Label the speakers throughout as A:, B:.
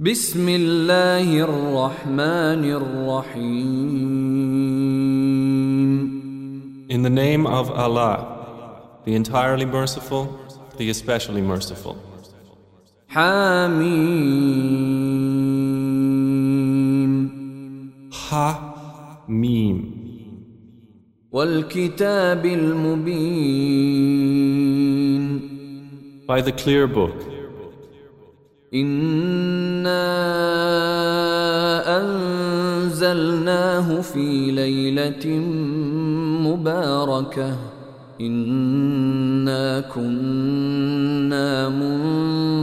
A: بسم الله الرحمن الرحيم
B: In the name of Allah, the entirely merciful, the especially merciful.
A: حميم
B: Ha Mim.
A: والكتاب المبين
B: By the clear book,
A: إنا أنزلناه في ليلة مباركة إنا كنا منذرين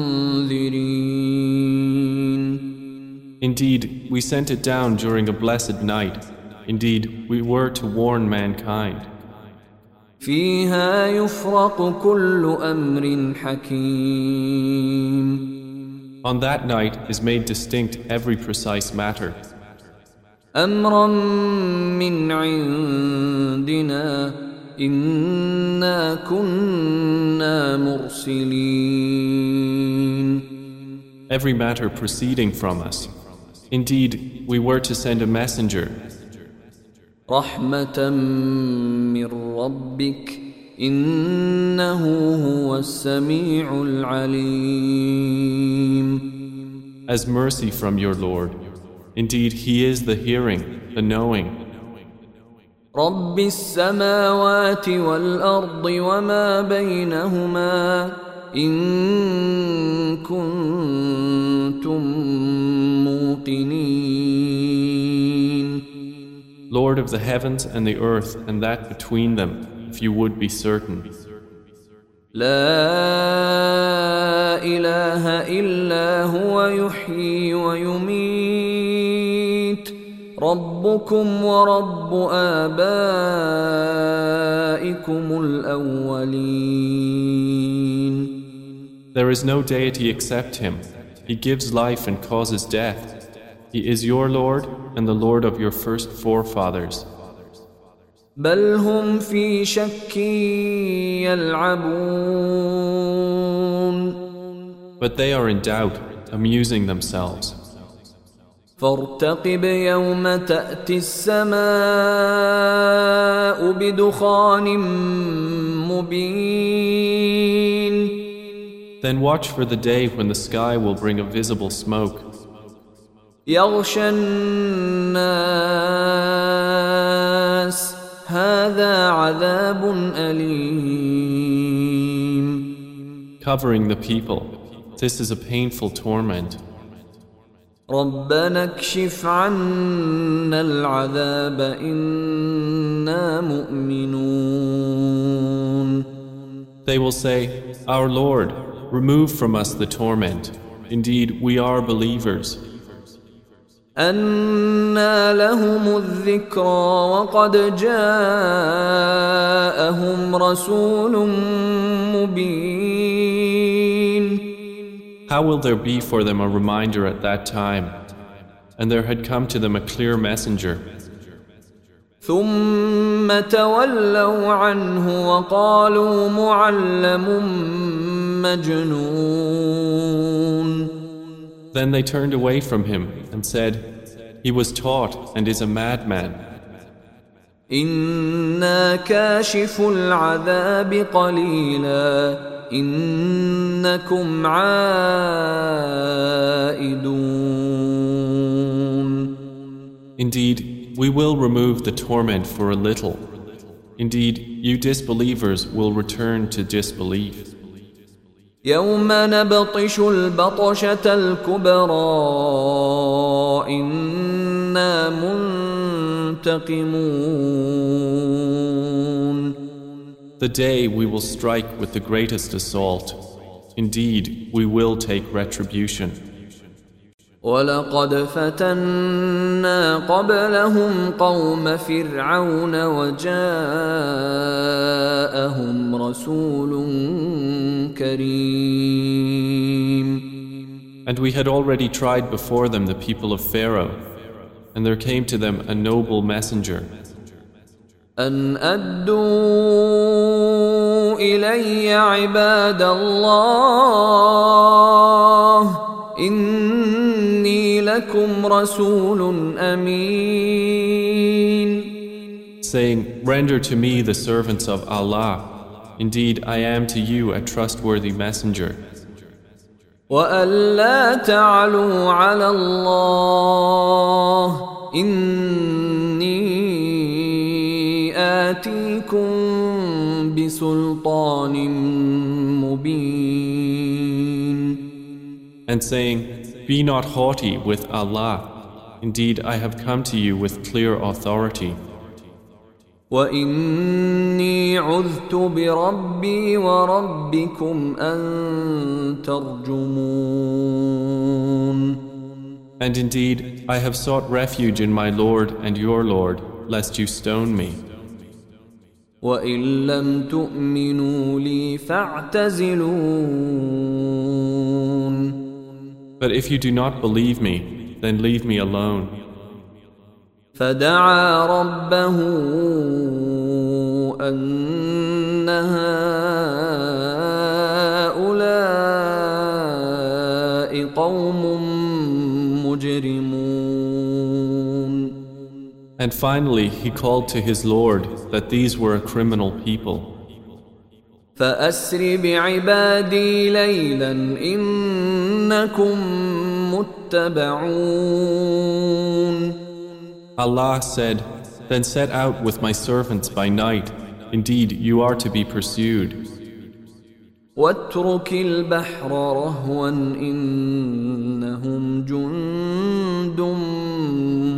B: indeed, we sent it down during a blessed night. Indeed, we were to warn mankind.
A: فيها يفرق كل أمر حكيم
B: On that night is made distinct every precise matter.
A: أمرا من عندنا إنا كنا مرسلين
B: Every matter proceeding from us. Indeed, we were to send a messenger,
A: رحمة من ربك إنه هو السميع العليم
B: as mercy from your Lord. Indeed, He is the hearing, the knowing.
A: رب السماوات والأرض وما بينهما إن كنتم موقنين
B: Lord of the heavens and the earth and that between them, if you would be certain.
A: لا إله إلا ربكم ورب آبائكم الأولين
B: There is no deity except Him. He gives life and causes death. He is your Lord and the Lord of your first forefathers.
A: بل هم في شك يلعبون
B: But they are in doubt, amusing themselves.
A: فارتقب يوم تأتي السماء بدخان مبين
B: Then watch for the day when the sky will bring a visible smoke.
A: يغشى الناس هذا عذاب أليم
B: covering the people. This is a painful torment.
A: ربنا اكشف عنا العذاب إنا مؤمنون
B: They will say, Our Lord, remove from us the torment. Indeed, we are believers.
A: أنى لهم الذكرى وقد جاءهم رسول مبين
B: How will there be for them a reminder at that time? And there had come to them a clear messenger.
A: ثم تولوا عنه وقالوا معلم مجنون
B: Then they turned away from him and said, He was taught and is a madman.
A: إنا كاشف العذاب قليلا إنكم عائدون
B: Indeed, we will remove the torment for a little. Indeed, you disbelievers will return to disbelief.
A: يوم نبطش البطشة الكبرى إنا منتقمون
B: The day we will strike with the greatest assault. Indeed, we will take retribution.
A: ولقد فتنا قبلهم قوم فرعون وجاءهم رسول كريم
B: And we had already tried before them the people of Pharaoh, and there came to them a noble messenger.
A: أن أدوا إلي عباد الله إني لكم رسول أمين
B: saying, Render to me the servants of Allah. Indeed, I am to you a trustworthy messenger.
A: وألا تعلوا على الله إني آتيكم بسلطان مبين
B: And saying, Be not haughty with Allah. Indeed, I have come to you with clear authority.
A: واني عذت بربي وربكم ان ترجمون
B: And indeed, I have sought refuge in my Lord and your Lord, lest you stone me.
A: وان لم تؤمنوا لي فاعتزلون
B: But if you do not believe me, then leave me alone.
A: فدعا ربه ان هؤلاء قوم مجرمون
B: And finally, he called to his Lord that these were a criminal people.
A: فاسر بعبادي ليلا انكم متبعون
B: Allah said, Then set out with my servants by night. Indeed, you are to be pursued.
A: واترك البحر رهوا إنهم جند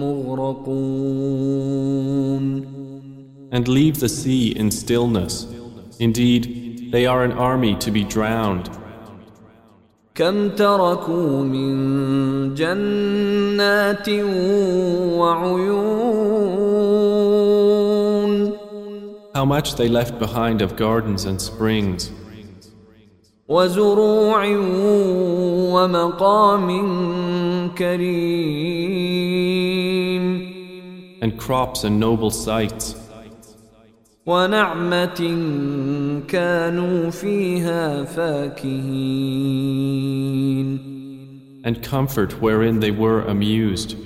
A: مغرقون
B: And leave the sea in stillness. Indeed, they are an army to be drowned.
A: كم تركوا من جنات وعيون
B: How much they left behind of gardens and springs,
A: وزروع ومقام كريم
B: and crops and noble sights,
A: ونعمة كانوا فيها فاكهين
B: and comfort wherein they were amused.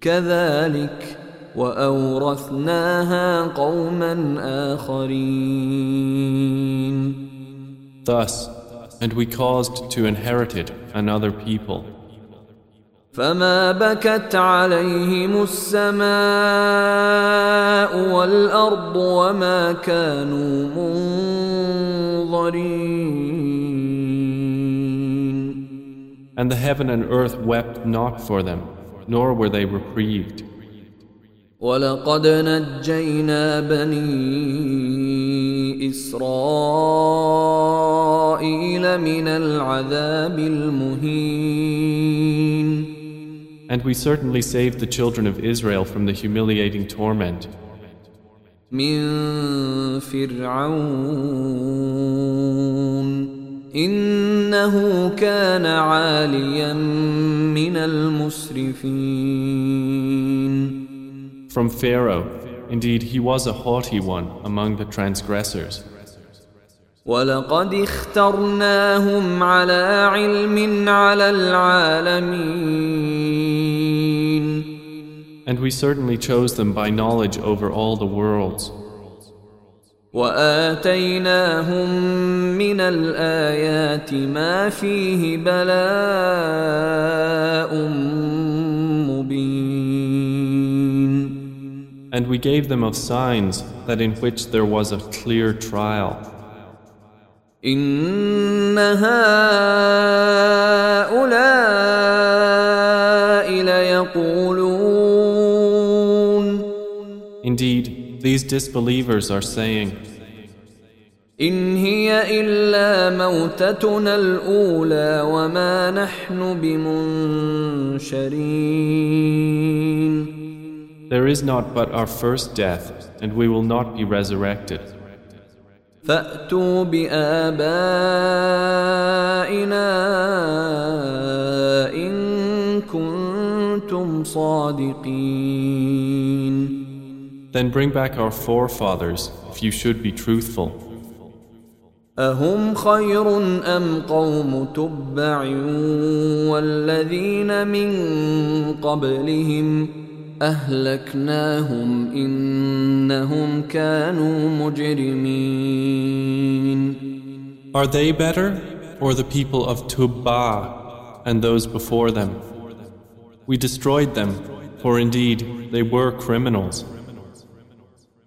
A: كذلك وأورثناها قوما آخرين
B: Thus, and we caused to inherit it another people.
A: فما بكت عليهم السماء والأرض وما كانوا منظرين
B: And the heaven and earth wept not for them, nor were they reprieved.
A: ولقد نجينا بني إسرائيل من العذاب المهين
B: And we certainly saved the children of Israel from the humiliating torment
A: من فرعون إنه كان عاليا من المسرفين
B: from Pharaoh. Indeed, he was a haughty one among the transgressors.
A: ولقد اخترناهم على علم على العالمين
B: And we certainly chose them by knowledge over all the worlds.
A: واتيناهم من الايات ما فيه بلاء مبين
B: And we gave them of signs that in which there was a clear trial.
A: ان هؤلاء ليقولون
B: Indeed, these disbelievers are saying,
A: ان هي الا موتتنا الاولى وما نحن بمنشرين
B: There is not but our first death, and we will not be resurrected.
A: فاتوا بابائنا ان كنتم صادقين
B: Then bring back our forefathers if you should be truthful.
A: أهم خير أم قوم تبع والذين من قبلهم أهلكناهم إنهم كانوا مجرمين
B: Are they better, or the people of Tubba and those before them? We destroyed them, for indeed they were criminals.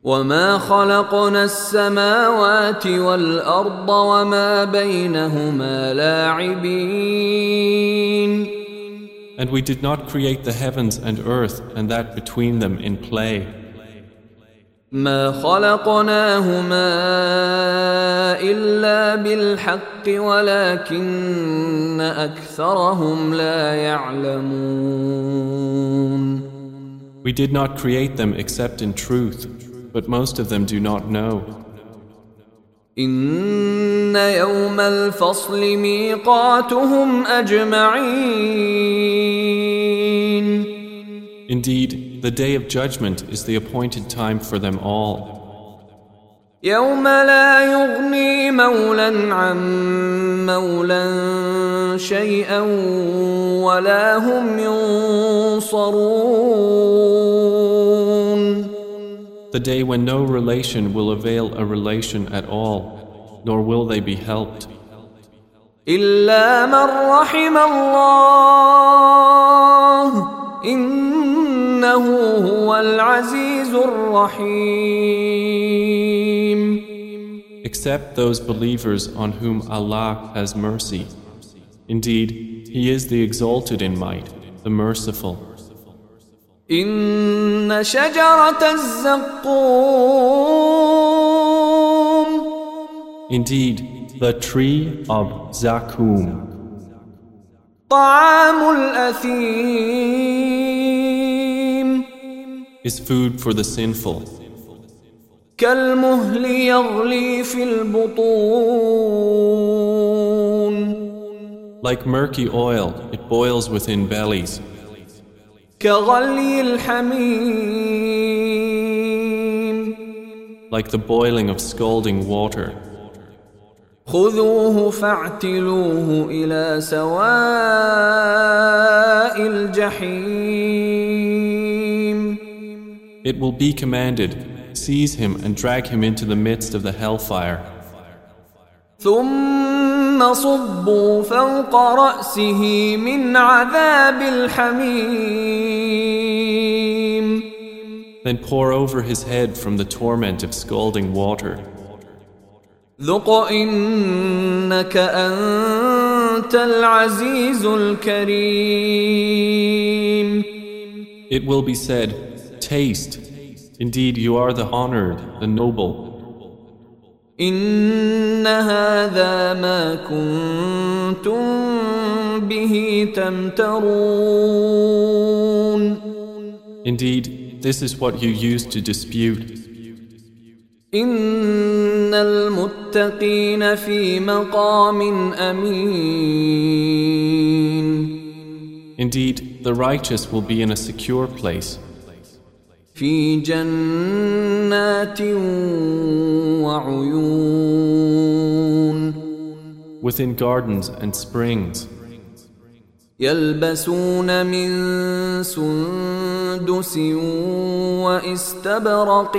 A: وما خلقنا السماوات والأرض وما بينهما لاعبين
B: And we did not create the heavens and earth and that between them in play.
A: ما خلقناهما إلا بالحق ولكن أكثرهم لا يعلمون
B: We did not create them except in truth, but most of them do not know.
A: إن يوم الفصل ميقاتهم أجمعين
B: Indeed, the day of judgment is the appointed time for them all.
A: يوم لا يغني مولا عن مولا شيئا ولا هم ينصرون
B: The day when no relation will avail a relation at all, nor will they be helped,
A: إلا من رحم الله إنه هو العزيز الرحيم
B: except those believers on whom Allah has mercy. Indeed, He is the exalted in might, the merciful.
A: إن شجرة الزقوم
B: Indeed, the tree of Zaqqum.
A: طعام الأثيم
B: Is food for the sinful.
A: كالمهل يغلي في البطون
B: Like murky oil, it boils within bellies.
A: كغلي الحميم
B: like the boiling of scalding water.
A: خذوه فاعتلوه إلى سواء الجحيم
B: It will be commanded, seize him and drag him into the midst of the hellfire.
A: ثم صبوا فوق رأسه من عذاب الحميم
B: Then pour over his head from the torment of scalding water.
A: ذق إنك أنت العزيز الكريم
B: It will be said, Taste. Indeed, you are the honored, the noble.
A: إن هذا ما كنتم به تمترون
B: Indeed, this is what you used to dispute.
A: إن المتقين في مقام أمين
B: Indeed, the righteous will be in a secure place,
A: في جنات وعيون
B: within gardens and springs.
A: يلبسون من سندس واستبرق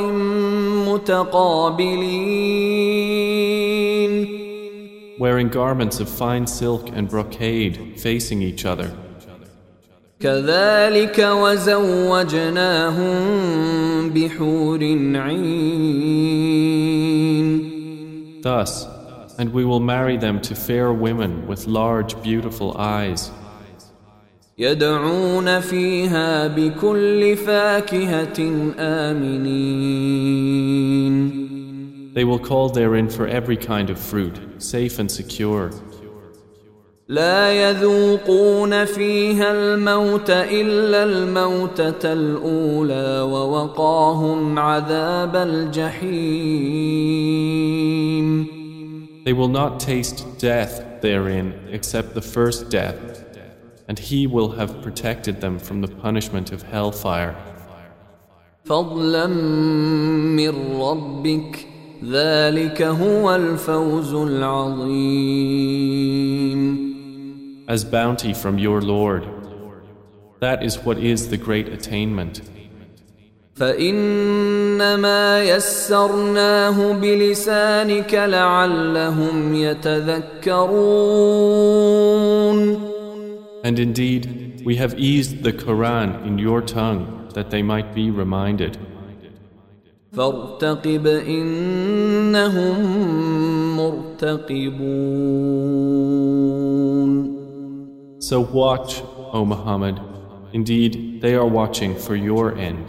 A: متقابلين
B: wearing garments of fine silk and brocade facing each other.
A: كذلك وزوجناهم بحور عين
B: Thus, and we will marry them to fair women with large, beautiful eyes.
A: يدعون فيها بكل فاكهة آمنين
B: They will call therein for every kind of fruit, safe and secure.
A: لا يذوقون فيها الموت إلا الموتة الأولى ووقاهم عذاب الجحيم
B: They will not taste death therein except the first death, and He will have protected them from the punishment of hellfire.
A: فضلا من ربك ذلك هو الفوز العظيم
B: As bounty from your Lord. That is what is the great attainment.
A: فإنما يسرناه بلسانك لعلهم يتذكرون
B: And indeed, we have eased the Quran in your tongue that they might be reminded.
A: فارتقب إنهم مرتقبون
B: So watch, O Muhammad, indeed they are watching for your end.